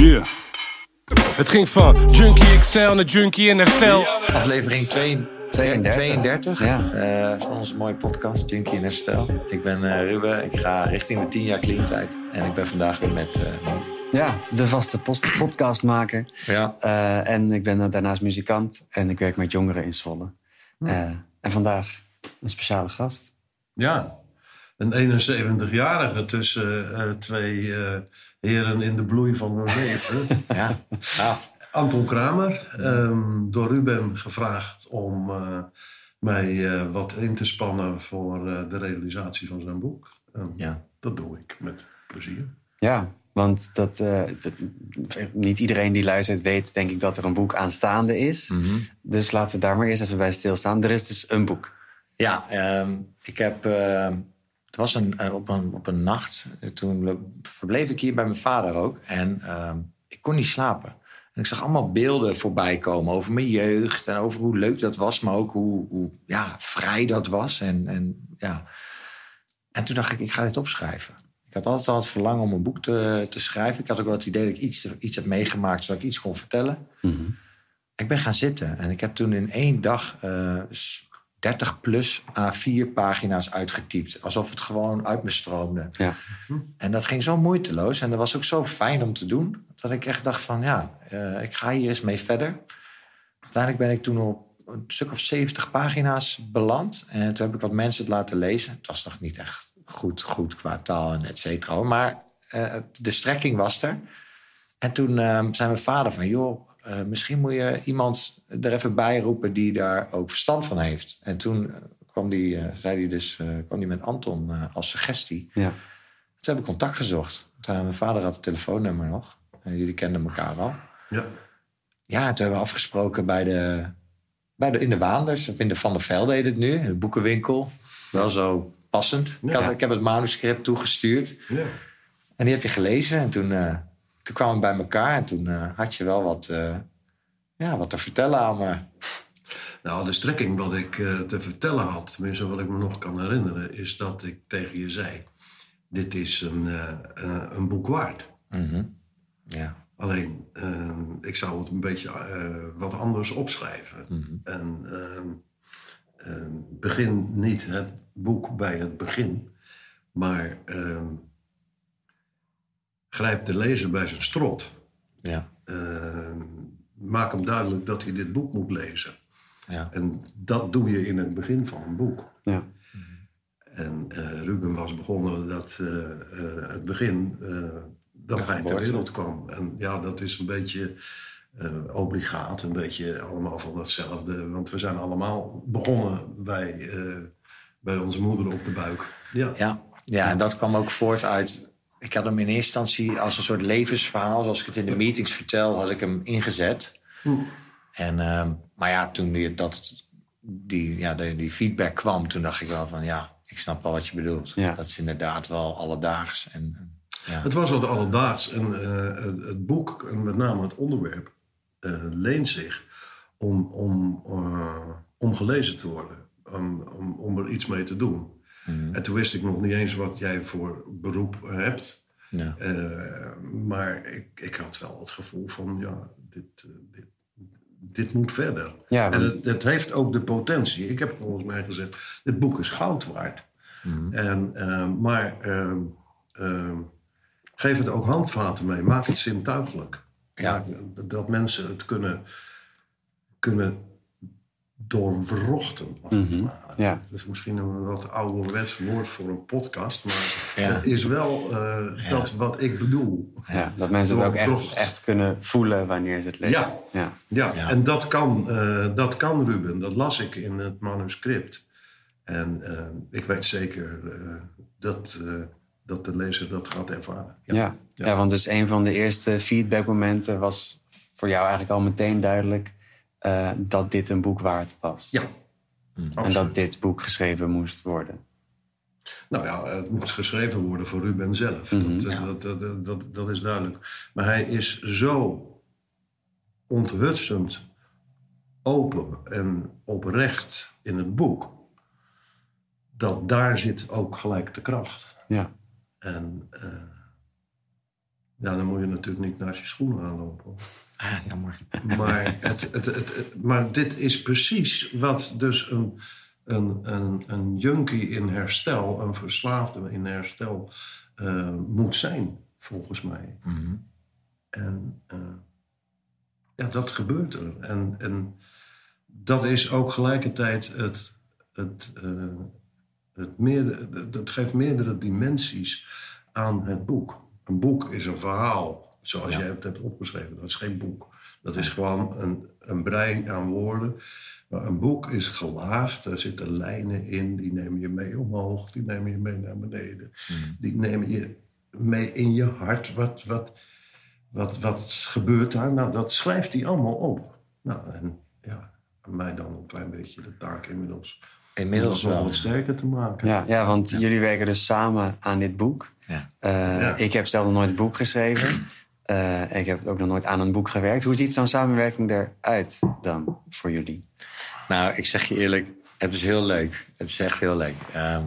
Yeah. Het ging van Junkie XL naar Junkie in herstel. Aflevering 2, 32. 32 Ja. eh, van onze mooie podcast Junkie in Herstel. Ik ben eh, Ruben, ik ga richting de 10 jaar clean tijd. En ik ben vandaag weer met eh. Ja, de vaste post- podcastmaker. Ja. Eh, en ik ben daarnaast muzikant en ik werk met jongeren in Zwolle. Eh, en vandaag een speciale gast. Ja, een 71-jarige tussen eh, twee eh, heren in de bloei van hun leven. Ja, gaaf. Anton Kramer, ehm, door Ruben gevraagd om eh, mij eh, wat in te spannen voor eh, de realisatie van zijn boek. En Ja. Dat doe ik met plezier. Ja, want dat, eh, dat- niet iedereen die luistert weet denk ik dat er een boek aanstaande is. Mhm. Dus laten we daar maar eerst even bij stilstaan. Er is dus een boek. Ja, ehm, ik heb. Het was een, eh, op, een, op een nacht. eh, Toen verbleef ik hier bij mijn vader ook. En ehm, ik kon niet slapen. En ik zag allemaal beelden voorbij komen over mijn jeugd. En over hoe leuk dat was. Maar ook hoe, hoe ja, vrij dat was. En, en, ja. en toen dacht ik, ik ga dit opschrijven. Ik had altijd al het verlangen om een boek te, te schrijven. Ik had ook wel het idee dat ik iets, iets heb meegemaakt. Zodat ik iets kon vertellen. Ik ben gaan zitten en ik heb toen in één dag eh, 30 plus A4 pagina's uitgetypt. Alsof het gewoon uit me stroomde. Ja. En dat ging zo moeiteloos en dat was ook zo fijn om te doen. Dat ik echt dacht van ja, eh, ik ga hier eens mee verder. Uiteindelijk ben ik toen op een stuk of 70 pagina's beland. En toen heb ik wat mensen het laten lezen. Het was nog niet echt goed, goed qua taal en et cetera. Maar eh, de strekking was er. En toen eh, zei mijn vader van, joh, eh, misschien moet je iemand er even bij roepen die daar ook verstand van heeft. En toen eh, kwam die, eh, zei hij dus, eh, kwam die met Anton eh, als suggestie. Ja. Toen heb ik contact gezocht. Toen, mijn vader had het telefoonnummer nog. En jullie kenden elkaar al. Ja, Ja, toen hebben we afgesproken bij de, bij de, in de Waanders. Of in de Van der Velde heet het nu. In de boekenwinkel. Wel zo passend. Ik, had, ik heb het manuscript toegestuurd. ja. En die heb je gelezen. En toen, eh, toen kwamen we bij elkaar. En toen eh, had je wel wat, eh, ja, wat te vertellen aan me. Nou, de strekking wat ik eh, te vertellen had, tenminste wat ik me nog kan herinneren, is dat ik tegen je zei: Dit is een, een boek waard. Mhm. Ja. Alleen, ehm, ik zou het een beetje wat anders opschrijven. Mhm. En ehm, ehm, begin niet het boek bij het begin, maar grijp de lezer bij zijn strot. Ja. Ehm, maak hem duidelijk dat hij dit boek moet lezen. Ja. En dat doe je in het begin van een boek. Ja. En eh, Ruben was begonnen dat eh, eh, het begin eh, dat hij ter wereld kwam. En ja, dat is een beetje eh, obligaat, een beetje allemaal van datzelfde. Want we zijn allemaal begonnen bij, eh, bij onze moeder op de buik. Ja, Ja. ja, en dat kwam ook voort uit... Ik had hem in eerste instantie als een soort levensverhaal... zoals ik het in de meetings vertel, had ik hem ingezet. Hm. En, ehm, maar ja, toen die, dat, die, ja, die, die feedback kwam... toen dacht ik wel van ja, ik snap wel wat je bedoelt. Ja. Dat is inderdaad wel alledaags. En, ja. Het was wat alledaags. En eh, het, het boek, en met name het onderwerp, eh, leent zich om, om, eh, om gelezen te worden. Om, om, om er iets mee te doen. Mhm. En toen wist ik nog niet eens wat jij voor beroep hebt. ja. Eh, maar ik, ik had wel het gevoel van, ja, dit, eh, dit, dit moet verder. Ja, En het, het heeft ook de potentie. Ik heb volgens mij gezegd, dit boek is goud waard. Mhm. En, eh, maar eh, eh, geef het ook handvaten mee. Maak het zintuigelijk. Ja. Maak dat mensen het kunnen, kunnen doorwrochten. als het ware. Ja. Dat is misschien een wat ouderwets woord voor een podcast. Maar Ja. het is wel eh, dat wat ik bedoel. ja, dat mensen het ook echt, echt kunnen voelen wanneer ze het lezen. Ja. ja. Ja, Ja. en dat kan, eh, dat kan Ruben. Dat las ik in het manuscript. En eh, ik weet zeker eh, dat, eh, dat de lezer dat gaat ervaren. Ja. Ja. Ja. want dus een van de eerste feedbackmomenten was voor jou eigenlijk al meteen duidelijk eh, dat dit een boek waard was. Ja, en absoluut. dat dit boek geschreven moest worden. Nou ja, het moet geschreven worden voor Ruben zelf. Mhm. dat, eh, Ja. dat, dat, dat, dat, dat is duidelijk. Maar hij is zo onthutsend, open en oprecht in het boek. Dat daar zit ook gelijk de kracht. Ja. En eh, Ja, dan moet je natuurlijk niet naast je schoenen aanlopen. Ah, jammer. Maar, het, het, maar dit is precies wat dus een, een, een, een junkie in herstel, een verslaafde in herstel, eh, moet zijn, volgens mij. Mhm. En eh, ja, dat gebeurt er. En, en dat is ook gelijkertijd het, het, eh, het, meerdere, het geeft meerdere dimensies aan het boek. Een boek is een verhaal, zoals Ja. jij het hebt opgeschreven. Dat is geen boek. Dat is gewoon een, een brei aan woorden. Maar een boek is gelaagd, er zitten lijnen in, die nemen je mee omhoog, die nemen je mee naar beneden. Mhm. Die nemen je mee in je hart. Wat, wat, wat, wat gebeurt daar? Nou, dat schrijft hij allemaal op. Nou, en ja, aan mij dan een klein beetje de taak inmiddels. Inmiddels om dat wel. wat sterker te maken. Ja, ja want jullie werken dus samen aan dit boek. Ja. Eh, Ja. Ik heb zelf nog nooit een boek geschreven. Eh, ik heb ook nog nooit aan een boek gewerkt. Hoe ziet zo'n samenwerking eruit dan voor jullie? Nou, ik zeg je eerlijk, het is heel leuk. Het is echt heel leuk. Ehm,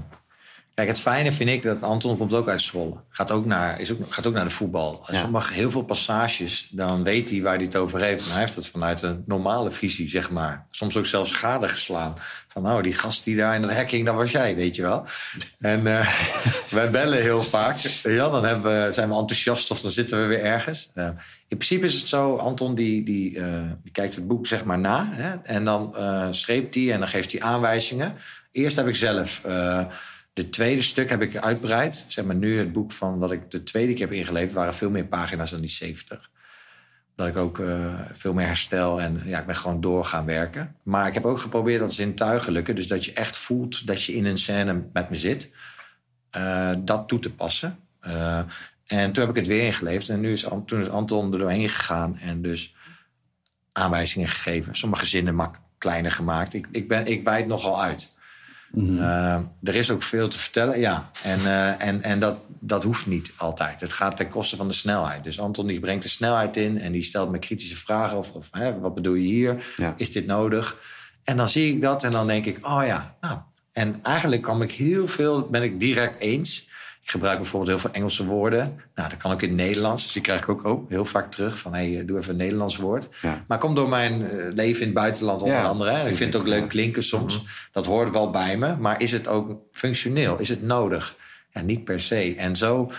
kijk, het fijne vind ik dat Anton komt ook uit Zwolle. Gaat ook naar, is ook, gaat ook naar de voetbal. Ja. Sommige, heel veel passages, dan weet hij waar hij het over heeft. Maar hij heeft het vanuit een normale visie, zeg maar. Soms ook zelfs gade geslaan. Van nou, die gast die daar in dat hacking, dat was jij, weet je wel. En eh, wij bellen heel vaak. Ja, dan hebben we, zijn we enthousiast of dan zitten we weer ergens. In principe is het zo, Anton die, die, eh, die kijkt het boek zeg maar na. Hè, en dan eh streept hij en dan geeft hij aanwijzingen. Eerst heb ik zelf... de tweede stuk heb ik uitbreid. Zeg maar nu het boek van wat ik de tweede keer heb ingeleverd... waren veel meer pagina's dan die 70. Dat ik ook eh, veel meer herstel en ja, ik ben gewoon door gaan werken. Maar ik heb ook geprobeerd dat zintuigelijke... dus dat je echt voelt dat je in een scène met me zit... eh, dat toe te passen. Eh, en toen heb ik het weer ingeleverd. En nu is, toen is Anton er doorheen gegaan en dus aanwijzingen gegeven. Sommige zinnen mak kleiner gemaakt. Ik, ik, ben, ik wijd nogal uit. Mhm. Eh, er is ook veel te vertellen, ja. En, eh, en, en dat, dat hoeft niet altijd. Het gaat ten koste van de snelheid. Dus Anton die brengt de snelheid in en die stelt me kritische vragen. Of, of hè, wat bedoel je hier? Ja. Is dit nodig? En dan zie ik dat en dan denk ik, oh ja, nou. En eigenlijk kwam ik heel veel, ben ik direct eens. Ik gebruik bijvoorbeeld heel veel Engelse woorden. Nou, dat kan ook in het Nederlands. Dus die krijg ik ook, ook heel vaak terug. Van, hé, hey, doe even een Nederlands woord. Ja. Maar komt door mijn eh, leven in het buitenland onder Ja, andere. Hè. Ik vind het ook leuk klinken soms. Dat hoort wel bij me. Maar is het ook functioneel? Is het nodig? Ja, niet per se. En zo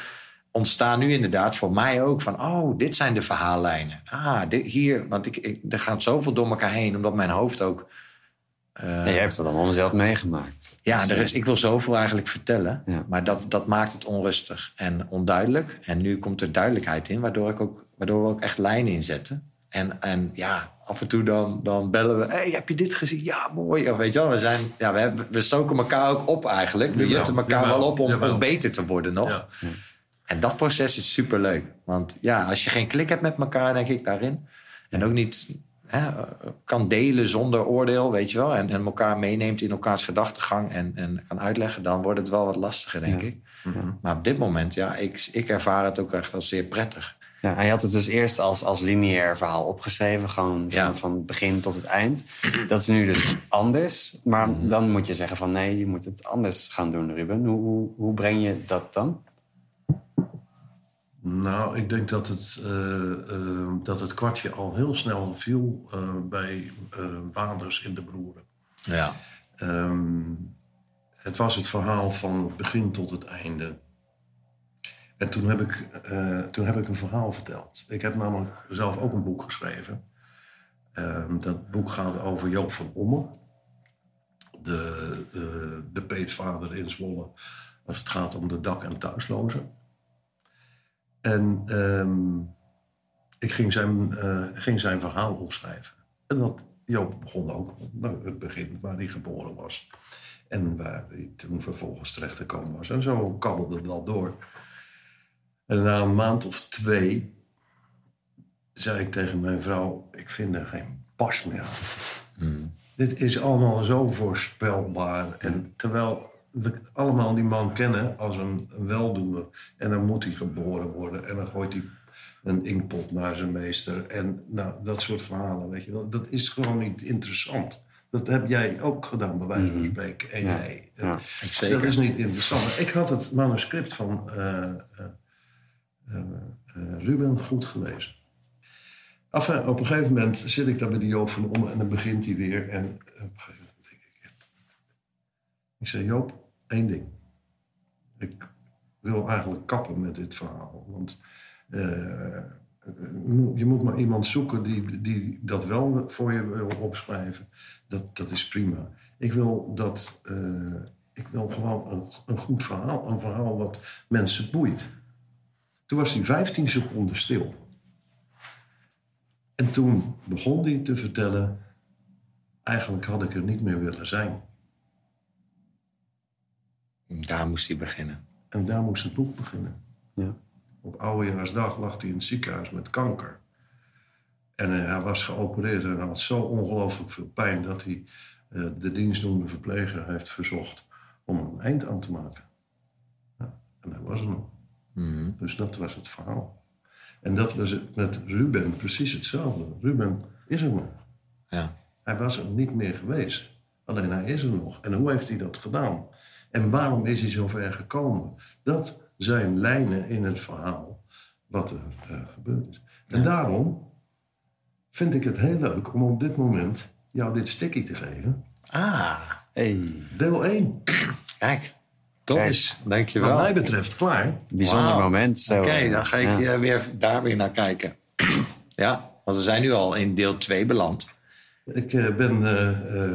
ontstaan nu inderdaad voor mij ook van... oh, dit zijn de verhaallijnen. Ah, dit, hier, want ik, ik, er gaat zoveel door elkaar heen... omdat mijn hoofd ook... eh, Ja, je hebt het allemaal zelf meegemaakt. ja, Dus, er eh, is, ik wil zoveel eigenlijk vertellen. Ja. Maar dat, dat maakt het onrustig en onduidelijk. En nu komt er duidelijkheid in, waardoor, ik ook, waardoor we ook echt lijnen inzetten. En, en ja, af en toe dan, dan bellen we. hey, heb je dit gezien? Ja, mooi. Of weet je wel, we, zijn, ja, we, hebben, we stoken elkaar ook op eigenlijk. We jutten elkaar jawel, wel op om, beter te worden nog. Ja. En dat proces is superleuk. Want ja, als je geen klik hebt met elkaar, denk ik daarin. En ook niet kan delen zonder oordeel, weet je wel. En, en elkaar meeneemt in elkaars gedachtegang en, en kan uitleggen. Dan wordt het wel wat lastiger, denk Ja. ik. Mhm. Maar op dit moment, ja, ik, ik ervaar het ook echt als zeer prettig. Ja, je had het dus eerst als, als lineair verhaal opgeschreven, gewoon Ja. van, van het begin tot het eind. Dat is nu dus anders, maar Mhm. dan moet je zeggen van nee, je moet het anders gaan doen, Ruben. Hoe, hoe, hoe breng je dat dan? Nou, ik denk dat het, eh, eh, dat het kwartje al heel snel viel eh, bij Waders in de Broeren. Ja. Ehm, het was het verhaal van het begin tot het einde. En toen heb, ik, toen heb ik een verhaal verteld. Ik heb namelijk zelf ook een boek geschreven. Ehm, dat boek gaat over Joop van Omme. De, de, de peetvader in Zwolle. Als het gaat om de dak- en thuislozen. En ehm, ik ging zijn, eh, ging zijn verhaal opschrijven. En dat, Joop begon ook nou, het begin waar hij geboren was. En waar hij toen vervolgens terecht gekomen was. En zo kabbelde het wel door. En na een maand of twee zei ik tegen mijn vrouw: Ik vind er geen pas meer aan. Hmm. Dit is allemaal zo voorspelbaar. En terwijl allemaal die man kennen als een, een weldoener. En dan moet hij geboren worden. En dan gooit hij een inkpot naar zijn meester. En nou, dat soort verhalen, weet je wel. Dat is gewoon niet interessant. Dat heb jij ook gedaan, bij wijze van Mhm. spreken. En Ja. jij. Ja. Dat is niet interessant. Ik had het manuscript van eh, Ruben goed gelezen. Enfin, op een gegeven moment zit ik daar bij die Joop van Om en dan begint hij weer. En op een gegeven moment denk ik... Ik zei, Joop, één ding. Ik wil eigenlijk kappen met dit verhaal. Want eh, je moet maar iemand zoeken die, die dat wel voor je wil opschrijven. Dat, dat is prima. Ik wil, dat, eh, ik wil gewoon een, een goed verhaal. Een verhaal wat mensen boeit. Toen was hij 15 seconden stil. En toen begon hij te vertellen: eigenlijk had ik er niet meer willen zijn. Daar moest hij beginnen. En daar moest het boek beginnen. Ja. Op oudejaarsdag lag hij in het ziekenhuis met kanker. En eh, hij was geopereerd en had zo ongelooflijk veel pijn dat hij eh, de dienstdoende verpleger heeft verzocht om er een eind aan te maken. Ja, en hij was er nog. Mhm. Dus dat was het verhaal. En dat was het met Ruben precies hetzelfde. Ruben is er nog. Ja. Hij was er niet meer geweest. Alleen hij is er nog. En hoe heeft hij dat gedaan? En waarom is hij zo ver gekomen? Dat zijn lijnen in het verhaal wat er eh, gebeurd is. En daarom vind ik het heel leuk om op dit moment jou dit sticky te geven. Ah, Hey, Deel 1. kijk. Kijk. Dankjewel. Wat mij betreft klaar. bijzonder moment. Oké, dan ga ik Ja. eh, weer, daar weer naar kijken. ja, want we zijn nu al in deel 2 beland. Ik eh, ben eh,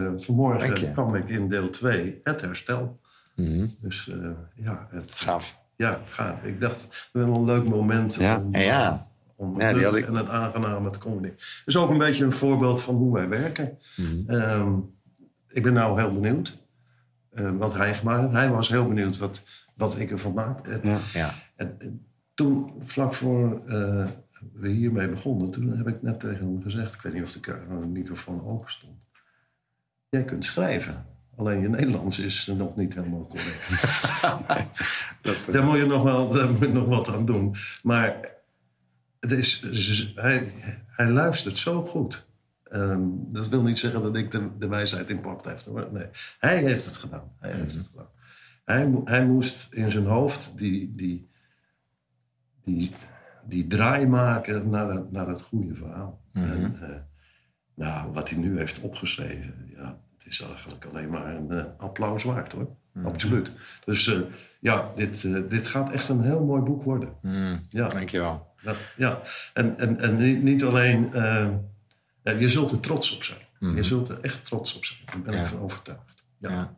eh, vanmorgen kwam ik in deel 2, het herstel. Mhm. Dus eh, ja, het, Gaaf. ja, gaaf. Ik dacht, het is wel een leuk moment Ja. om, En ja, om Ja, het die had nuttige ik- en het aangename te combineren. Dus ook een beetje een voorbeeld van hoe wij werken. Mhm. Ehm, ik ben nou heel benieuwd eh, wat hij gemaakt heeft. Hij was heel benieuwd wat, wat ik ervan maak. Het- Ja. ja. en, en toen, vlak voor eh, we hiermee begonnen, toen heb ik net tegen hem gezegd, ik weet niet of de microfoon open stond. Jij kunt schrijven. Alleen je Nederlands is nog niet helemaal correct. daar, moet je nog wel, daar moet je nog wat aan doen. Maar het is, hij, hij luistert zo goed. Ehm, dat wil niet zeggen dat ik de, de wijsheid in heb. Hoor. Nee, hij heeft het gedaan. Hij heeft het gedaan. Hij, hij moest in zijn hoofd die, die, die, die draai maken naar het, naar het goede verhaal. Mhm. En, eh, nou, wat hij nu heeft opgeschreven, ja, is eigenlijk alleen maar een eh, applaus waard hoor. Mhm. Absoluut. Dus eh, ja, dit, eh, dit gaat echt een heel mooi boek worden. Mhm. Ja, Dankjewel. ja, ja. En, en, en niet, niet alleen, je zult er trots op zijn. Mhm. Je zult er echt trots op zijn. Daar ben Ja. ik van overtuigd. Ja. Ja.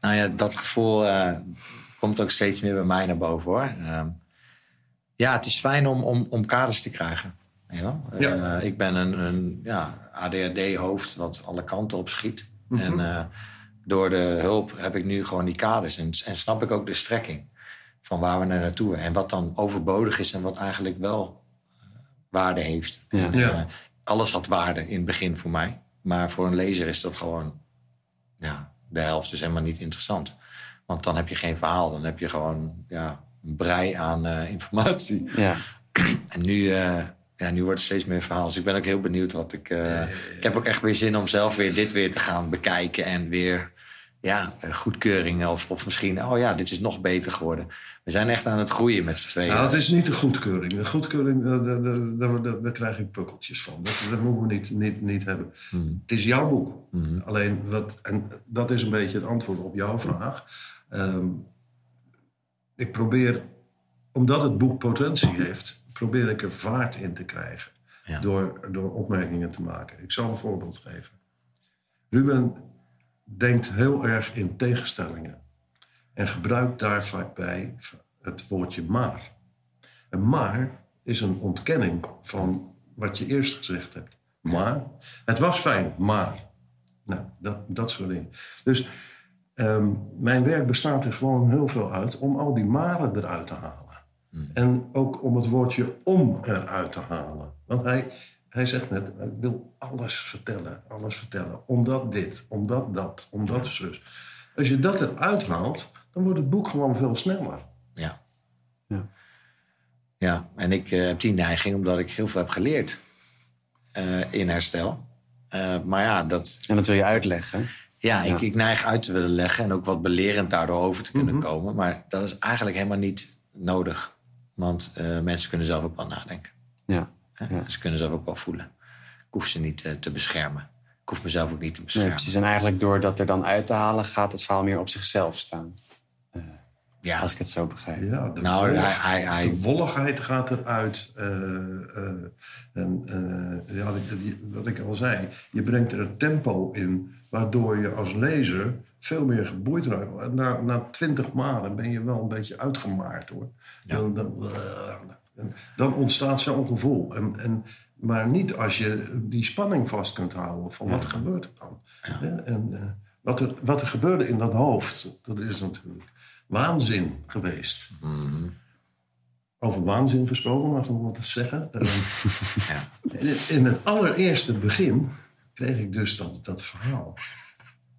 Nou ja, dat gevoel komt ook steeds meer bij mij naar boven hoor. Ehm, ja, het is fijn om, om, om kaders te krijgen. weet je wel? Ja. Ik ben een, een ja, ADHD-hoofd wat alle kanten op schiet. Mhm. En eh, door de hulp heb ik nu gewoon die kaders. En, en snap ik ook de strekking van waar we naar naartoe. En wat dan overbodig is en wat eigenlijk wel eh, waarde heeft. Ja. Ja. Eh, alles had waarde in het begin voor mij. Maar voor een lezer is dat gewoon... Ja, de helft is helemaal niet interessant. Want dan heb je geen verhaal. Dan heb je gewoon ja, een brei aan eh, informatie. Ja. En nu, eh, ja, nu wordt het steeds meer verhaal. Dus ik ben ook heel benieuwd wat ik... eh, Ik heb ook echt weer zin om zelf weer dit weer te gaan bekijken. En weer ja, eh, goedkeuringen. Of, of misschien, oh ja, dit is nog beter geworden. We zijn echt aan het groeien met z'n tweeën. Nou, het is niet de goedkeuring. De goedkeuring, daar, daar, krijg ik pukkeltjes van. Dat, dat moeten we niet, niet, niet hebben. Mhm. Het is jouw boek. Mhm. Alleen, wat, en dat is een beetje het antwoord op jouw vraag. Ehm, ik probeer, omdat het boek potentie heeft, probeer ik er vaart in te krijgen. Ja. Door, door opmerkingen te maken. Ik zal een voorbeeld geven. Ruben denkt heel erg in tegenstellingen. En gebruikt daarbij het woordje maar. En maar is een ontkenning van wat je eerst gezegd hebt. Maar, het was fijn, maar. Nou, dat, dat soort dingen. Dus ehm, mijn werk bestaat er gewoon heel veel uit om al die maren eruit te halen. Hmm. En ook om het woordje om eruit te halen. Want hij, hij zegt net, ik wil alles vertellen, alles vertellen. Omdat dit, omdat dat, omdat zus. Als je dat eruit haalt, dan wordt het boek gewoon veel sneller. Ja. Ja. Ja, en ik eh, heb die neiging omdat ik heel veel heb geleerd eh, in herstel. Eh, maar ja, dat, En dat wil je uitleggen. ja, Ik, Ja. ik neig uit te willen leggen en ook wat belerend daardoor over te kunnen Mhm. komen. Maar dat is eigenlijk helemaal niet nodig. Want eh, mensen kunnen zelf ook wel nadenken. Ja. Ze kunnen zelf ook wel voelen. Ik hoef ze niet eh, te beschermen. Ik hoef mezelf ook niet te Nee, beschermen. precies. En eigenlijk door dat er dan uit te halen, gaat het verhaal meer op zichzelf staan. Ja, Als ik het zo begrijp. Ja, de, nou, wollig- hij, hij, hij, de wolligheid gaat eruit. eh, eh, en eh, ja, wat ik, wat ik al zei, je brengt er een tempo in, waardoor je als lezer veel meer geboeid raakt. Na, na twintig maanden ben je wel een beetje uitgemaakt hoor. Ja. Dan, dan, en dan ontstaat zo'n gevoel. En, en, maar niet als je die spanning vast kunt houden van wat gebeurt er dan. Ja, En eh, wat, er, wat er gebeurde in dat hoofd, dat is natuurlijk waanzin geweest. Mhm. Over waanzin gesproken, mag ik nog wat te zeggen. Eh, Ja. in- het allereerste begin kreeg ik dus dat, dat verhaal.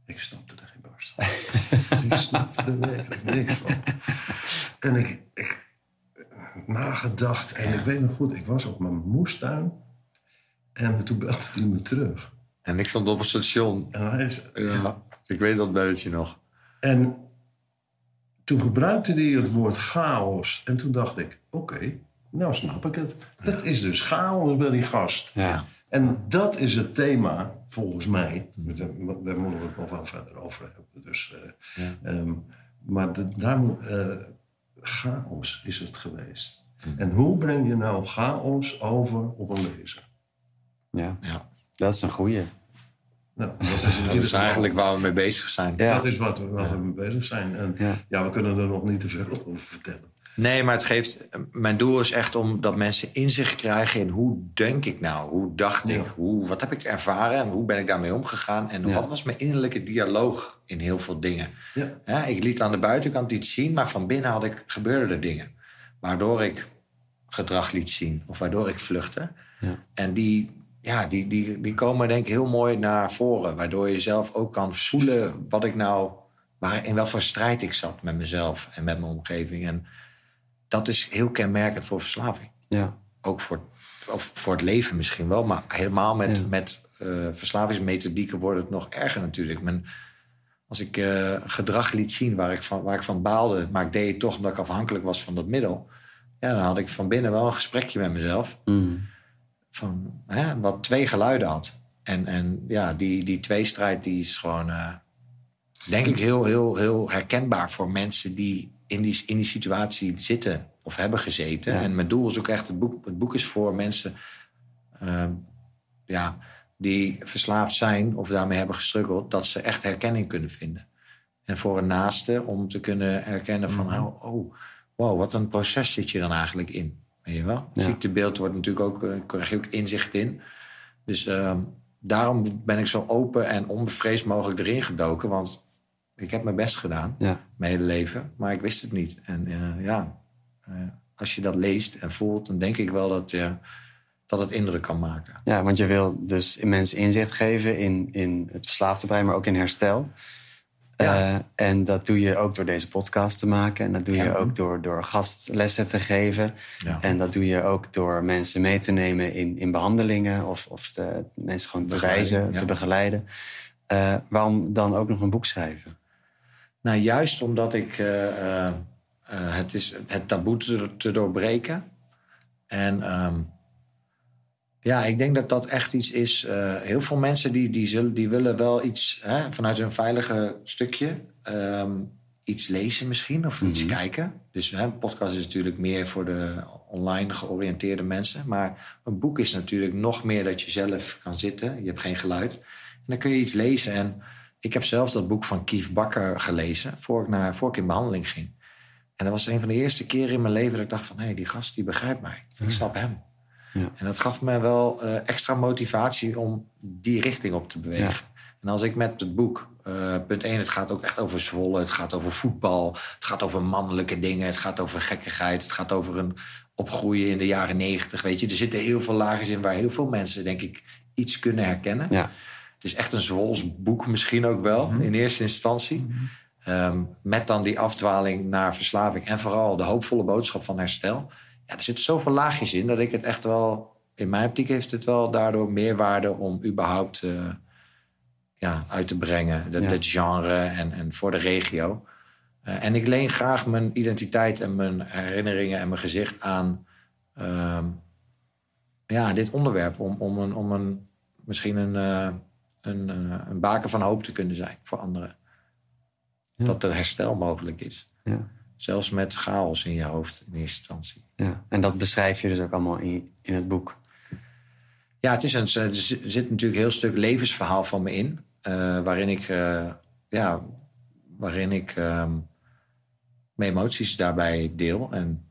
Ik snapte er geen barst van. ik snapte er werkelijk niks van. En ik, ik nagedacht en ik weet nog goed, ik was op mijn moestuin. En toen belde hij me terug. En ik stond op het station. En, hij is, Ja, ik weet dat belletje nog. en toen gebruikte hij het woord chaos. En toen dacht ik, oké, nou snap ik het. Het is dus chaos bij die gast. Ja. En dat is het thema, volgens mij. Daar daar moeten we het nog wel verder over hebben. Dus, eh, Ja. ehm, maar de, daar eh, chaos is het geweest. En hoe breng je nou chaos over op een lezer? ja, Ja. dat is een goeie. Nou, dat is, Dat eigenlijk waar we mee bezig zijn. Ja. Dat is wat we, wat we mee bezig zijn. En Ja. ja. we kunnen er nog niet te veel over vertellen. Nee, maar het geeft. Mijn doel is echt om dat mensen inzicht krijgen in hoe denk ik nou? Hoe dacht ik? Ja. Hoe, wat heb ik ervaren? En hoe ben ik daarmee omgegaan? En Ja. wat was mijn innerlijke dialoog in heel veel dingen? Ja. Ja, ik liet aan de buitenkant iets zien, maar van binnen had ik, gebeurden er dingen. Waardoor ik gedrag liet zien of waardoor ik vluchtte. Ja. En die, ja, die, die, die komen denk ik heel mooi naar voren. Waardoor je zelf ook kan voelen wat ik nou, waar, in welke strijd ik zat met mezelf en met mijn omgeving. En dat is heel kenmerkend voor verslaving. Ja. Ook voor, of voor het leven misschien wel, maar helemaal met, Ja. met eh, verslavingsmethodieken wordt het nog erger natuurlijk. Men, als ik eh, gedrag liet zien waar ik, van, waar ik van baalde, maar ik deed het toch omdat ik afhankelijk was van dat middel. Ja, dan had ik van binnen wel een gesprekje met mezelf. Mm. Van, hè, wat twee geluiden had. En, en ja, die, die tweestrijd die is gewoon, eh, denk ik, heel, heel, heel herkenbaar voor mensen die in die, in die situatie zitten of hebben gezeten. Ja. En mijn doel is ook echt, het boek, het boek is voor mensen ehm, ja, die verslaafd zijn of daarmee hebben gestruggeld, dat ze echt herkenning kunnen vinden. En voor een naaste om te kunnen herkennen van, Mhm. oh, oh, wow, wat een proces zit je dan eigenlijk in. Weet je wel? Het Ja. ziektebeeld wordt natuurlijk ook, eh, krijg je ook inzicht in. Dus ehm, daarom ben ik zo open en onbevreesd mogelijk erin gedoken. Want ik heb mijn best gedaan, Ja. mijn hele leven. Maar ik wist het niet. En eh, ja, eh, als je dat leest en voelt, dan denk ik wel dat, dat het indruk kan maken. ja, want je wil dus mensen inzicht geven in, in het verslaafde brein, maar ook in herstel. Ja. Eh, en dat doe je ook door deze podcast te maken. En dat doe je Ja. ook door, door gastlessen te geven. Ja. En dat doe je ook door mensen mee te nemen in, in behandelingen of, of de, mensen gewoon te ja. te begeleiden. Eh, waarom dan ook nog een boek schrijven? Nou, juist omdat ik eh, het is het taboe te, te doorbreken. En ehm, ja, ik denk dat dat echt iets is. eh, heel veel mensen die, die, zullen, die willen wel iets hè, vanuit hun veilige stukje. ehm, iets lezen misschien of iets Mhm. kijken. Dus hè, een podcast is natuurlijk meer voor de online georiënteerde mensen. Maar een boek is natuurlijk nog meer dat je zelf kan zitten. Je hebt geen geluid. En dan kun je iets lezen. En ik heb zelf dat boek van Kief Bakker gelezen voor ik, naar, voor ik in behandeling ging. En dat was een van de eerste keren in mijn leven dat ik dacht van... hé, die gast die begrijpt mij. Ik snap hem. Ja. En dat gaf me wel eh, extra motivatie om die richting op te bewegen. En als ik met het boek, eh, punt 1, het gaat ook echt over Zwolle, het gaat over voetbal, het gaat over mannelijke dingen, het gaat over gekkigheid, het gaat over een opgroeien in de jaren negentig. Weet je, er zitten heel veel lagen in waar heel veel mensen, denk ik, iets kunnen herkennen. Ja. Het is echt een Zwols boek misschien ook wel, in eerste instantie. Ehm, met dan die afdwaling naar verslaving en vooral de hoopvolle boodschap van herstel. Ja, er zitten zoveel laagjes in dat ik het echt wel, in mijn optiek heeft het wel daardoor meer waarde om überhaupt eh, ja, uit te brengen. Dat, Ja. dat genre en, en voor de regio. Eh, en ik leen graag mijn identiteit en mijn herinneringen en mijn gezicht aan ehm, ja, dit onderwerp. Om, om, een, om een, misschien een, eh, een, een baken van hoop te kunnen zijn voor anderen. Ja. Dat er herstel mogelijk is. Ja. Zelfs met chaos in je hoofd in eerste instantie. Ja. En dat beschrijf je dus ook allemaal in, in het boek. Ja, het is een, er zit natuurlijk een heel stuk levensverhaal van me in. eh, waarin ik, eh, ja, waarin ik ehm, mijn emoties daarbij deel. En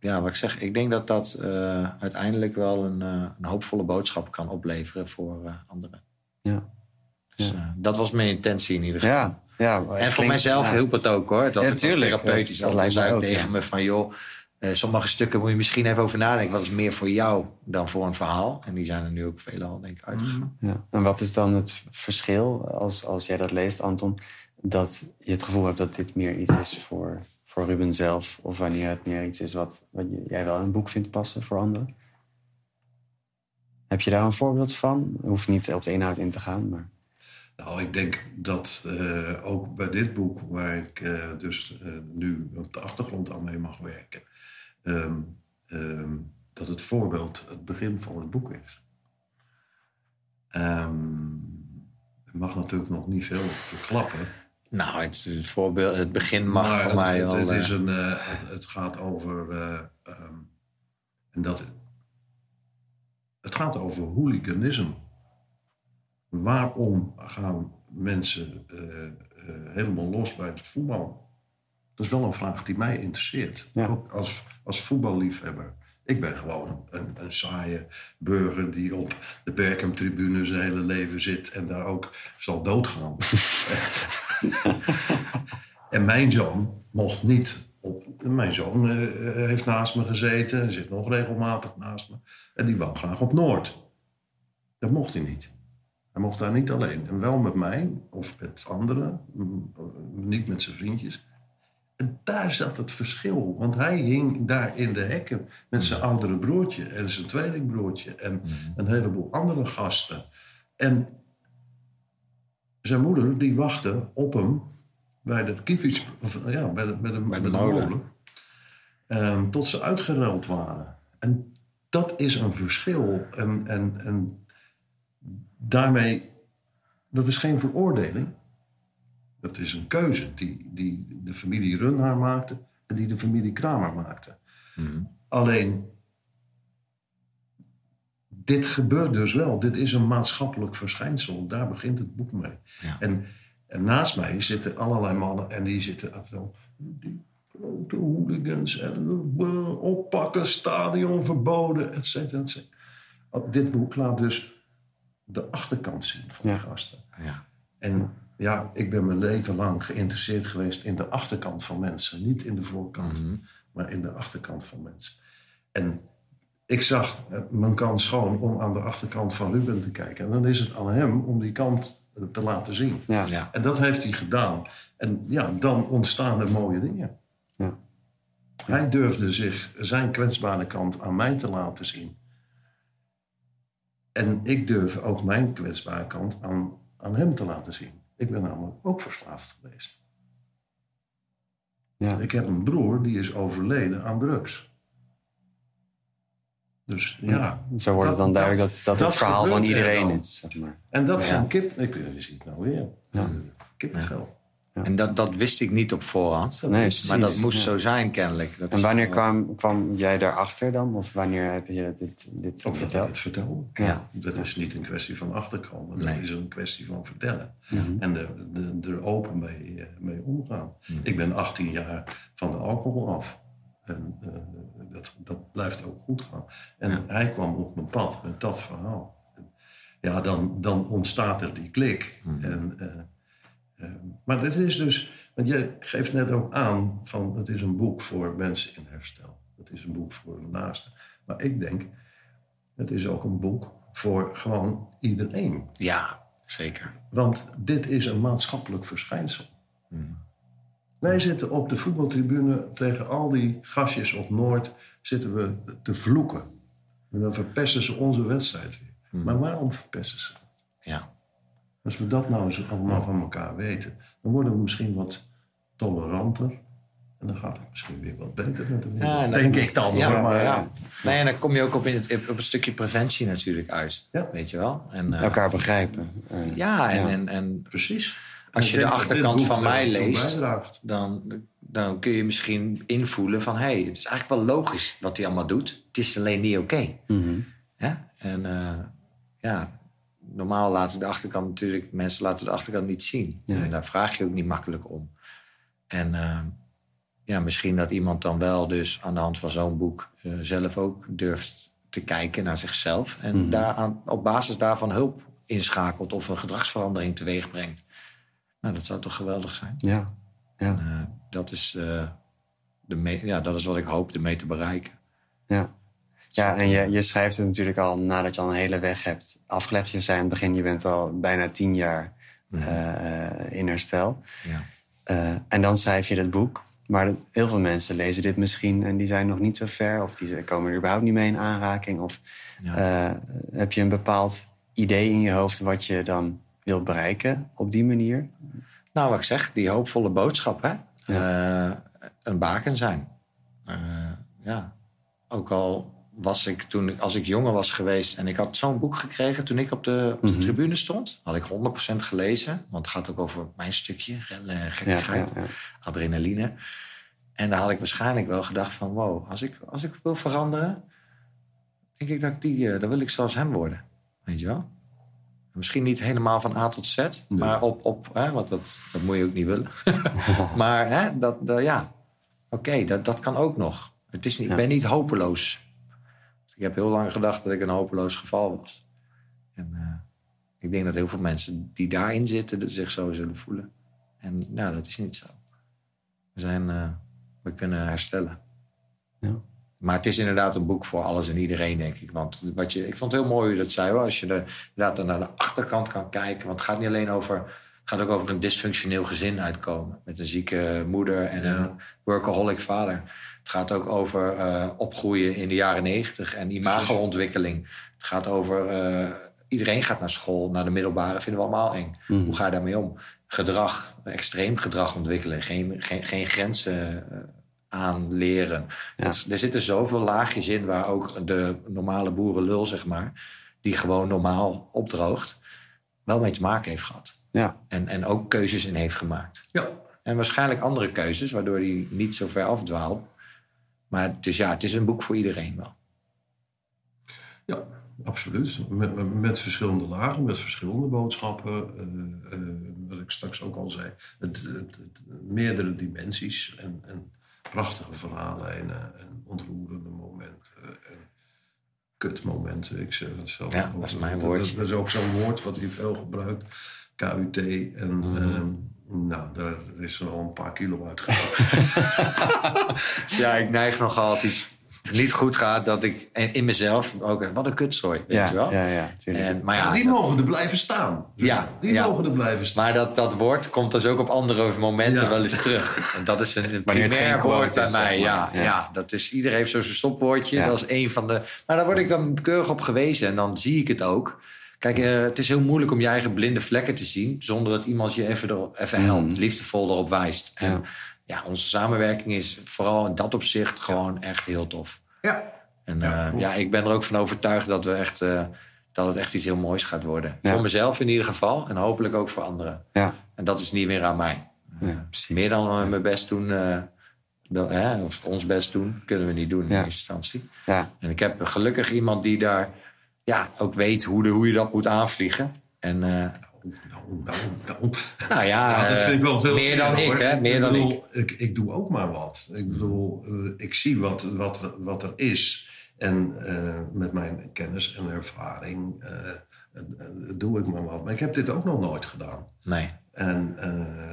ja, wat ik zeg, ik denk dat dat eh, uiteindelijk wel een, een hoopvolle boodschap kan opleveren voor anderen. Ja. Dus Ja. dat was mijn intentie in ieder geval. Ja. Ja En voor klinkt- mijzelf ja. hielp het ook hoor. Dat Ja, tuurlijk. therapeutisch. Dat Dat lijkt zei tegen ja. me van joh, eh, sommige stukken moet je misschien even over nadenken. Wat is meer voor jou dan voor een verhaal? En die zijn er nu ook veelal denk ik uitgegaan. Ja. En wat is dan het verschil als, als jij dat leest, Anton? Dat je het gevoel hebt dat dit meer iets is voor, voor Ruben zelf, of wanneer het meer iets is wat, wat jij wel in een boek vindt passen voor anderen? Heb je daar een voorbeeld van? Hoeft niet op de inhoud in te gaan, maar. Nou, ik denk dat eh, ook bij dit boek, waar ik eh, dus eh, nu op de achtergrond aan mee mag werken, ehm, ehm, dat het voorbeeld het begin van het boek is. Ik mag natuurlijk nog niet veel verklappen. Nou, het, het voorbeeld, het begin mag maar voor het, mij het, al. het, is een, het, het gaat over. en dat, het gaat over hooliganisme. Waarom gaan mensen eh, eh, helemaal los bij het voetbal? Dat is wel een vraag die mij interesseert. Ja. Ook als, als voetballiefhebber. Ik ben gewoon een, een saaie burger die op de Berkham-tribune zijn hele leven zit en daar ook zal doodgaan. en mijn zoon mocht niet op. Mijn zoon eh, heeft naast me gezeten en zit nog regelmatig naast me. En die wou graag op Noord. Dat mocht hij niet. Hij mocht daar niet alleen. En wel met mij of met anderen, mm, niet met zijn vriendjes. En daar zat het verschil. Want hij hing daar in de hekken met zijn oudere broertje en zijn tweelingbroertje en een heleboel andere gasten. En zijn moeder die wachtte op hem bij dat kiefiets, of, ja, bij de, bij de, bij de de molen. molen. Ehm, tot ze uitgeruild waren. En dat is een verschil. En, en, en daarmee, dat is geen veroordeling. Dat is een keuze die, die de familie Runhaar maakte en die de familie Kramer maakte. mhm. Alleen, dit gebeurt dus wel. Dit is een maatschappelijk verschijnsel. Daar begint het boek mee. Ja. En, en naast mij zitten allerlei mannen en die zitten altijd al... Die grote hooligans en eh, oppakken, stadion verboden, et cetera, et cetera. Dit boek laat dus de achterkant zien van Ja. de gasten. ja. En ja, ik ben mijn leven lang geïnteresseerd geweest in de achterkant van mensen. Niet in de voorkant, Mhm. maar in de achterkant van mensen. En ik zag eh, mijn kans gewoon om aan de achterkant van Ruben te kijken. En dan is het aan hem om die kant eh, te laten zien. Ja. ja. En dat heeft hij gedaan. En ja, dan ontstaan er mooie dingen. Ja. Hij durfde zich zijn kwetsbare kant aan mij te laten zien. En ik durf ook mijn kwetsbare kant aan, aan hem te laten zien. Ik ben namelijk ook verslaafd geweest. Ja. Ik heb een broer die is overleden aan drugs. Dus ja, Zo wordt het dan duidelijk dat, dat, dat het verhaal van er iedereen is. Zeg maar. en dat Ja. zijn kip... Ik, je ziet het nou weer. Ja. Kippenvel. En dat, dat wist ik niet op voorhand. Nee, maar dat moest ja. zo zijn kennelijk. Dat En wanneer kwam, kwam jij daarachter dan? Of wanneer heb je dit, dit Omdat ik verteld? het vertelde. Ja. Dat is niet een kwestie van achterkomen. Dat Nee. is een kwestie van vertellen. En er, er, er open mee, eh, mee omgaan. Mhm. Ik ben 18 jaar van de alcohol af. En eh, dat, dat blijft ook goed gaan. En Ja. hij kwam op mijn pad met dat verhaal. Ja, dan, dan ontstaat er die klik. Mhm. En, eh, maar het is dus... Want jij geeft net ook aan van het is een boek voor mensen in herstel. Het is een boek voor de naasten. Maar ik denk, het is ook een boek voor gewoon iedereen. Ja, zeker. Want dit is een maatschappelijk verschijnsel. Mhm. Wij zitten op de voetbaltribune tegen al die gastjes op Noord zitten we te vloeken. En dan verpesten ze onze wedstrijd weer. Mhm. Maar waarom verpesten ze dat? Ja. Als we dat nou eens allemaal van elkaar weten, dan worden we misschien wat toleranter. En dan gaat het misschien weer wat beter met de wereld. Ja, dan- Denk ik dan Ja, hoor. Maar, ja. Nee, en dan kom je ook op, in het, op een stukje preventie natuurlijk uit. Ja. Weet je wel? En, eh, Elkaar begrijpen. Eh, Ja, en, Ja. En, en Precies. Als je de achterkant van mij toe leest, dan, dan kun je misschien invoelen van... hé, hey, het is eigenlijk wel logisch wat hij allemaal doet. Het is alleen niet oké. mhm. hè? En eh, ja, normaal laten de achterkant natuurlijk... mensen laten de achterkant niet zien. Ja. En daar vraag je ook niet makkelijk om. En eh, ja, misschien dat iemand dan wel dus aan de hand van zo'n boek... eh, zelf ook durft te kijken naar zichzelf. En Mhm. daaraan, op basis daarvan hulp inschakelt... of een gedragsverandering teweeg brengt. Nou, dat zou toch geweldig zijn? ja. Ja. Eh, dat, is, de ja, dat is wat ik hoop ermee te bereiken. Ja. Ja, en je, je schrijft het natuurlijk al nadat je al een hele weg hebt afgelegd. Je zei aan het begin, je bent al bijna tien jaar eh, in herstel. Ja. Eh, en dan schrijf je dat boek. Maar heel veel mensen lezen dit misschien en die zijn nog niet zo ver. Of die komen er überhaupt niet mee in aanraking. Of Ja. eh, heb je een bepaald idee in je hoofd wat je dan wilt bereiken op die manier? Nou, wat ik zeg, die hoopvolle boodschap, hè? Eh, een baken zijn. Eh, ja, ook al was ik toen, als ik jonger was geweest en ik had zo'n boek gekregen toen ik op de, op de Mhm. tribune stond, had ik 100% gelezen, want het gaat ook over mijn stukje, Ja, gekkigheid, ja, ja. adrenaline. En daar had ik waarschijnlijk wel gedacht van, wow, als ik, als ik wil veranderen, denk ik dat ik die, eh, dan wil ik zoals hem worden. Weet je wel? Misschien niet helemaal van A tot Z, maar op, op hè, want dat, dat moet je ook niet willen. maar hè, dat, dat- ja, oké, dat, dat kan ook nog. Het is niet. Ik ben niet hopeloos. Ik heb heel lang gedacht dat ik een hopeloos geval was. En eh, ik denk dat heel veel mensen die daarin zitten zich zo zullen voelen. En nou, dat is niet zo. We, zijn, eh, we kunnen herstellen. Ja. Maar het is inderdaad een boek voor alles en iedereen, denk ik. Want wat je, ik vond het heel mooi hoe je dat zei. Hoor. Als je er, inderdaad naar de achterkant kan kijken. Want het gaat niet alleen over... Het gaat ook over een dysfunctioneel gezin uitkomen. Met een zieke moeder en een workaholic vader. Het gaat ook over eh, opgroeien in de jaren negentig en imago-ontwikkeling. Het gaat over... eh, iedereen gaat naar school, naar de middelbare, vinden we allemaal eng. Mhm. Hoe ga je daarmee om? Gedrag, extreem gedrag ontwikkelen. Geen, geen, geen grenzen eh, aanleren. Ja. Dat- er zitten zoveel laagjes in waar ook de normale boerenlul, zeg maar... die gewoon normaal opdroogt, wel mee te maken heeft gehad. Ja. En, en ook keuzes in heeft gemaakt. Ja, En waarschijnlijk andere keuzes, waardoor hij niet zo ver afdwaalt. Maar dus ja, het is een boek voor iedereen wel. ja absoluut. Met, met, met verschillende lagen, met verschillende boodschappen. eh, eh, wat ik straks ook al zei. Het, het- het- meerdere dimensies en, en prachtige verhaallijnen en ontroerende momenten. En kutmomenten. Ik zeg het zelf. Ja, dat is mijn Dat- woordje. Dat, is ook zo'n woord wat hij veel gebruikt. KUT. En Mhm. ehm, nou, daar is er al een paar kilo uitgegaan. Ja, ik neig nogal als iets niet goed gaat, dat ik in mezelf ook... Wat een kutzooi, weet Ja, je wel? ja, ja. En, maar ja, die dat- mogen er blijven staan. Ja, die ja. mogen er blijven staan. Maar dat, dat woord komt dus ook op andere momenten Ja. wel eens terug. En dat is een, een primair woord bij mij. Ja, ja. Ja. dat is, iedereen heeft zo zijn stopwoordje. Ja. Dat is een van de... Maar daar word ik dan keurig op gewezen. En dan zie ik het ook. Kijk, eh, het is heel moeilijk om je eigen blinde vlekken te zien... zonder dat iemand je even, er, even helpt, Mhm. liefdevol erop wijst. En Ja. ja, onze samenwerking is vooral in dat opzicht gewoon echt heel tof. Ja. En Ja, ja, klopt. ja, ik ben er ook van overtuigd dat, we echt, eh, dat het echt iets heel moois gaat worden. Ja. Voor mezelf in ieder geval en hopelijk ook voor anderen. Ja, En dat is niet meer aan mij. ja. Meer dan eh, mijn best doen, eh, dat- hè, of ons best doen, kunnen we niet doen in Ja. eerste instantie. Ja, En ik heb gelukkig iemand die daar ja, ook weet hoe, de, hoe je dat moet aanvliegen. En eh, Nou, nou, nou. nou ja, Ja, dat vind ik wel veel meer dan ik, hè? Meer dan ik. bedoel, ik. Ik doe ook maar wat. Ik bedoel, eh, ik zie wat, wat, wat er is. En eh, met mijn kennis en ervaring doe ik maar wat. Maar ik heb dit ook nog nooit gedaan. Nee. En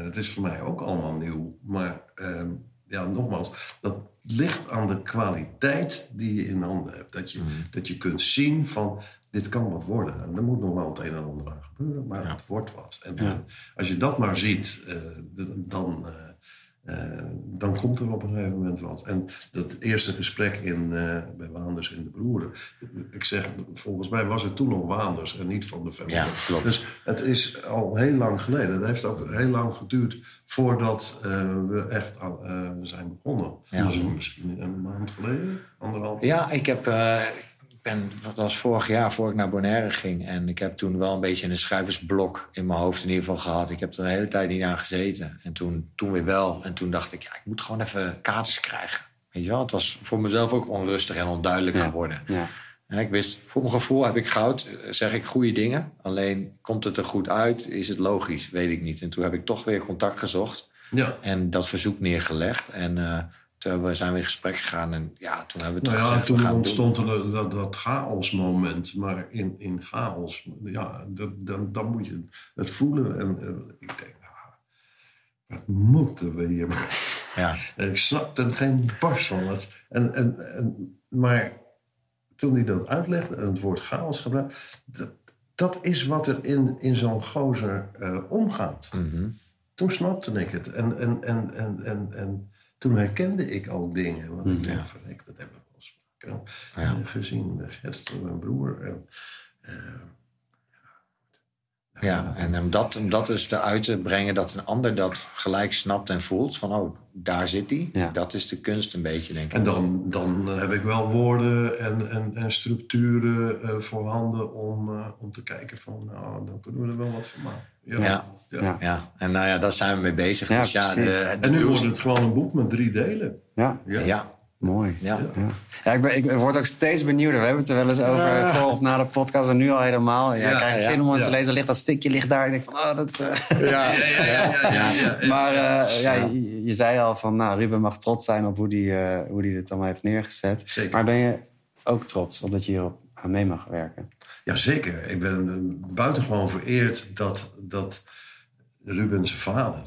het is voor mij ook allemaal nieuw. Maar ehm, ja, nogmaals, dat ligt aan de kwaliteit die je in handen hebt. Dat je, Mhm. dat je kunt zien van, dit kan wat worden. En er moet nog wel het een en ander aan gebeuren, maar Ja. het wordt wat. En Ja. als je dat maar ziet, eh, dan, eh, eh, dan komt er op een gegeven moment wat. En dat eerste gesprek in, eh, bij Waanders en de Broeren. Ik zeg, volgens mij was het toen nog Waanders en niet van de familie. Ja, klopt. Dus het is al heel lang geleden. Het heeft ook heel lang geduurd voordat eh, we echt zijn begonnen. Ja. Dat is misschien een maand geleden, anderhalf. Ja, ik heb. Ben, dat was vorig jaar voor ik naar Bonaire ging. En ik heb toen wel een beetje een schrijversblok in mijn hoofd in ieder geval gehad. Ik heb er een hele tijd niet aan gezeten. En toen, toen weer wel. En toen dacht ik, ja, ik moet gewoon even kaders krijgen. Weet je wel, het was voor mezelf ook onrustig en onduidelijk Ja. geworden. Ja. En ik wist, voor mijn gevoel heb ik goud, eh, zeg ik goede dingen. Alleen komt het er goed uit, is het logisch, weet ik niet. En toen heb ik toch weer contact gezocht Ja. en dat verzoek neergelegd. En eh, toen hebben we, zijn we in gesprek gegaan. En ja, toen hebben we toch Nou ja, gezegd, toen het ontstond er dat, dat chaosmoment. Maar in, in chaos, ja, dat, dan, dan moet je het voelen. En, en ik denk, ah, wat moeten we hier? Ja, En ik snapte er geen barst van. Het, en, en, en, maar toen hij dat uitlegde en het woord chaos gebruikte... Dat, dat is wat er in, in zo'n gozer eh, omgaat. mhm. Toen snapte ik het. En, en, en, en, en, en toen herkende ik ook dingen. Want ik dacht, ja. van, ik, dat hebben we wel eens vaker Ja. eh, gezien. Met Gert, mijn broer. En, eh, ja. en om dat, om dat dus eruit te brengen dat een ander dat gelijk snapt en voelt. Van, oh, daar zit hij. Ja. Dat is de kunst een beetje, denk ik. En dan, dan heb ik wel woorden en, en, en structuren eh, voorhanden om, eh, om te kijken van, nou, dan kunnen we er wel wat van maken. Ja. Ja. Ja. En nou ja, daar zijn we mee bezig. Ja, dus ja, de, de En nu wordt het gewoon een boek met drie delen. Ja, Ja. Ja, mooi. ja. Ja. Ja, ik, ben, ik word ook steeds benieuwder. We hebben het er wel eens over voor of na de podcast en nu al helemaal. Ja, Ja, ik krijg ja, zin om het ja. te lezen. Ligt dat stukje ligt daar. Ik denk van, oh, dat... eh. Ja, Maar eh, ja, je, je zei al van, nou, Ruben mag trots zijn op hoe die, eh, hoe die dit allemaal heeft neergezet. Zeker. Maar ben je ook trots op dat je hierop aan mee mag werken? Jazeker. Ik ben buitengewoon vereerd dat, dat Ruben zijn vader,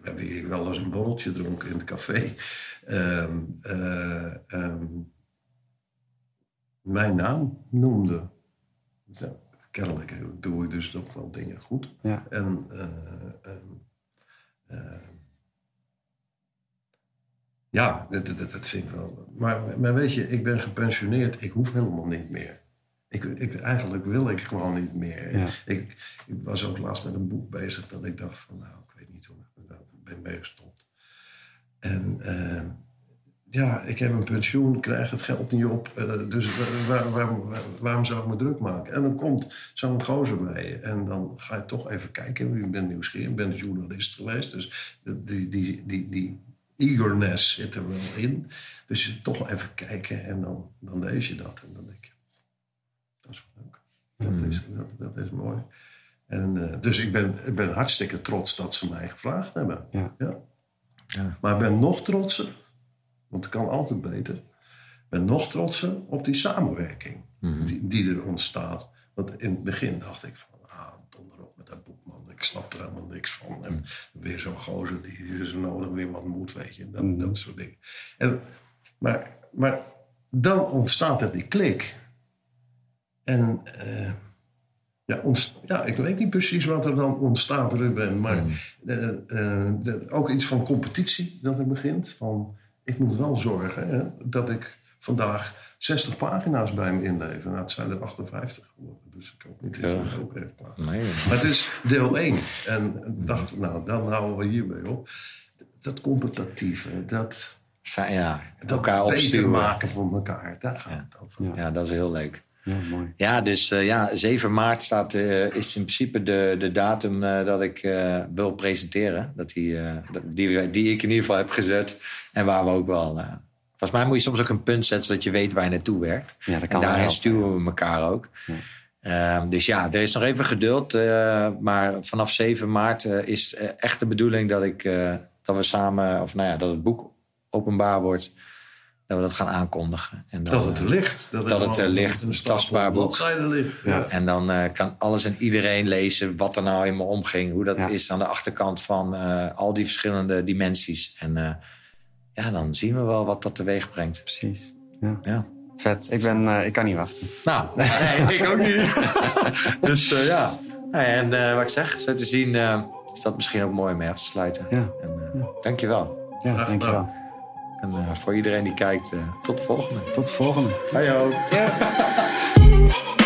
met wie ik wel eens een borreltje dronk in het café, ehm, eh, ehm, mijn naam noemde. Kennelijk doe ik dus nog wel dingen goed. Ja. En eh, eh, ja, dat, dat, dat vind ik wel. Maar, maar weet je, ik ben gepensioneerd. Ik hoef helemaal niet meer. Ik, ik, eigenlijk wil ik gewoon niet meer. Ja. Ik, ik was ook laatst met een boek bezig dat ik dacht van, nou, ik weet niet hoe nou, ik ben mee gestopt. En eh, ja, ik heb een pensioen, ik krijg het geld niet op. eh, dus waar, waar, waar- waar- waarom zou ik me druk maken? En dan komt zo'n gozer bij je. En dan ga je toch even kijken. Je bent nieuwsgierig, je bent journalist geweest. Dus die, die, die, die eagerness zit er wel in. Dus je toch even kijken en dan, dan lees je dat. En dan denk je, dat is leuk. Dat, is, dat, dat is mooi. En, eh, dus ik ben, ik ben hartstikke trots dat ze mij gevraagd hebben. Ja. Ja. Maar ik ben nog trotser, want het kan altijd beter. Ik ben nog trotser op die samenwerking Mhm. die, die er ontstaat. Want in het begin dacht ik van, ah, donder op met dat boek, man. Ik snap er helemaal niks van. En weer zo'n gozer die zo nodig weer wat moet, weet je. Dat, Mhm. dat soort dingen. En, maar, maar dan ontstaat er die klik. En eh, ja, ontst- ja, ik weet niet precies wat er dan ontstaat, Ruben. Maar Mhm. de- ook iets van competitie dat er begint. Van, ik moet wel zorgen hè, dat ik vandaag 60 pagina's bij me inlever. Nou, het zijn er 58 geworden. Dus ik hoop niet dat Ja. je ook erg klaar. Nee, Maar het is deel 1. En dacht, nou, dan houden we hierbij op. Dat competitieve, dat, Zijn- ja, dat elkaar maken voor elkaar. Daar gaat Ja. het over. Ja. Dat is heel leuk. Ja, mooi. Ja, dus eh, ja, 7 maart staat, eh, is in principe de, de datum eh, dat ik eh, wil presenteren. Dat die, eh, dat- die, die ik in ieder geval heb gezet. En waar we ook wel. Volgens mij moet je soms ook een punt zetten zodat je weet waar je naartoe werkt. Ja, dat En kan wel daarin stuwen we elkaar ook. Ja. Ehm, dus ja, er is nog even geduld. eh, maar vanaf 7 maart eh, is eh, echt de bedoeling dat, ik, eh, dat we samen, of nou ja, dat het boek openbaar wordt. Dat we dat gaan aankondigen. En dan, Dat het er ligt. Dat, dat het er ligt, een tastbaar boek. ligt. Ja. En dan eh, kan alles en iedereen lezen wat er nou in me omging. Hoe dat Ja. is aan de achterkant van eh, al die verschillende dimensies. En eh, ja, dan zien we wel wat dat teweeg brengt. Precies. Ja. Ja. Vet. Ik, ben, eh, ik kan niet wachten. Nou, nee, ik ook niet. dus eh, ja. Nou ja, En eh, wat ik zeg, zo te zien eh, is dat misschien ook mooi om mee af te sluiten. Ja. En, eh, Dankjewel. Ja, Graag dankjewel. En voor iedereen die kijkt, eh, tot de volgende. Tot de volgende. Hoi ho. Ja.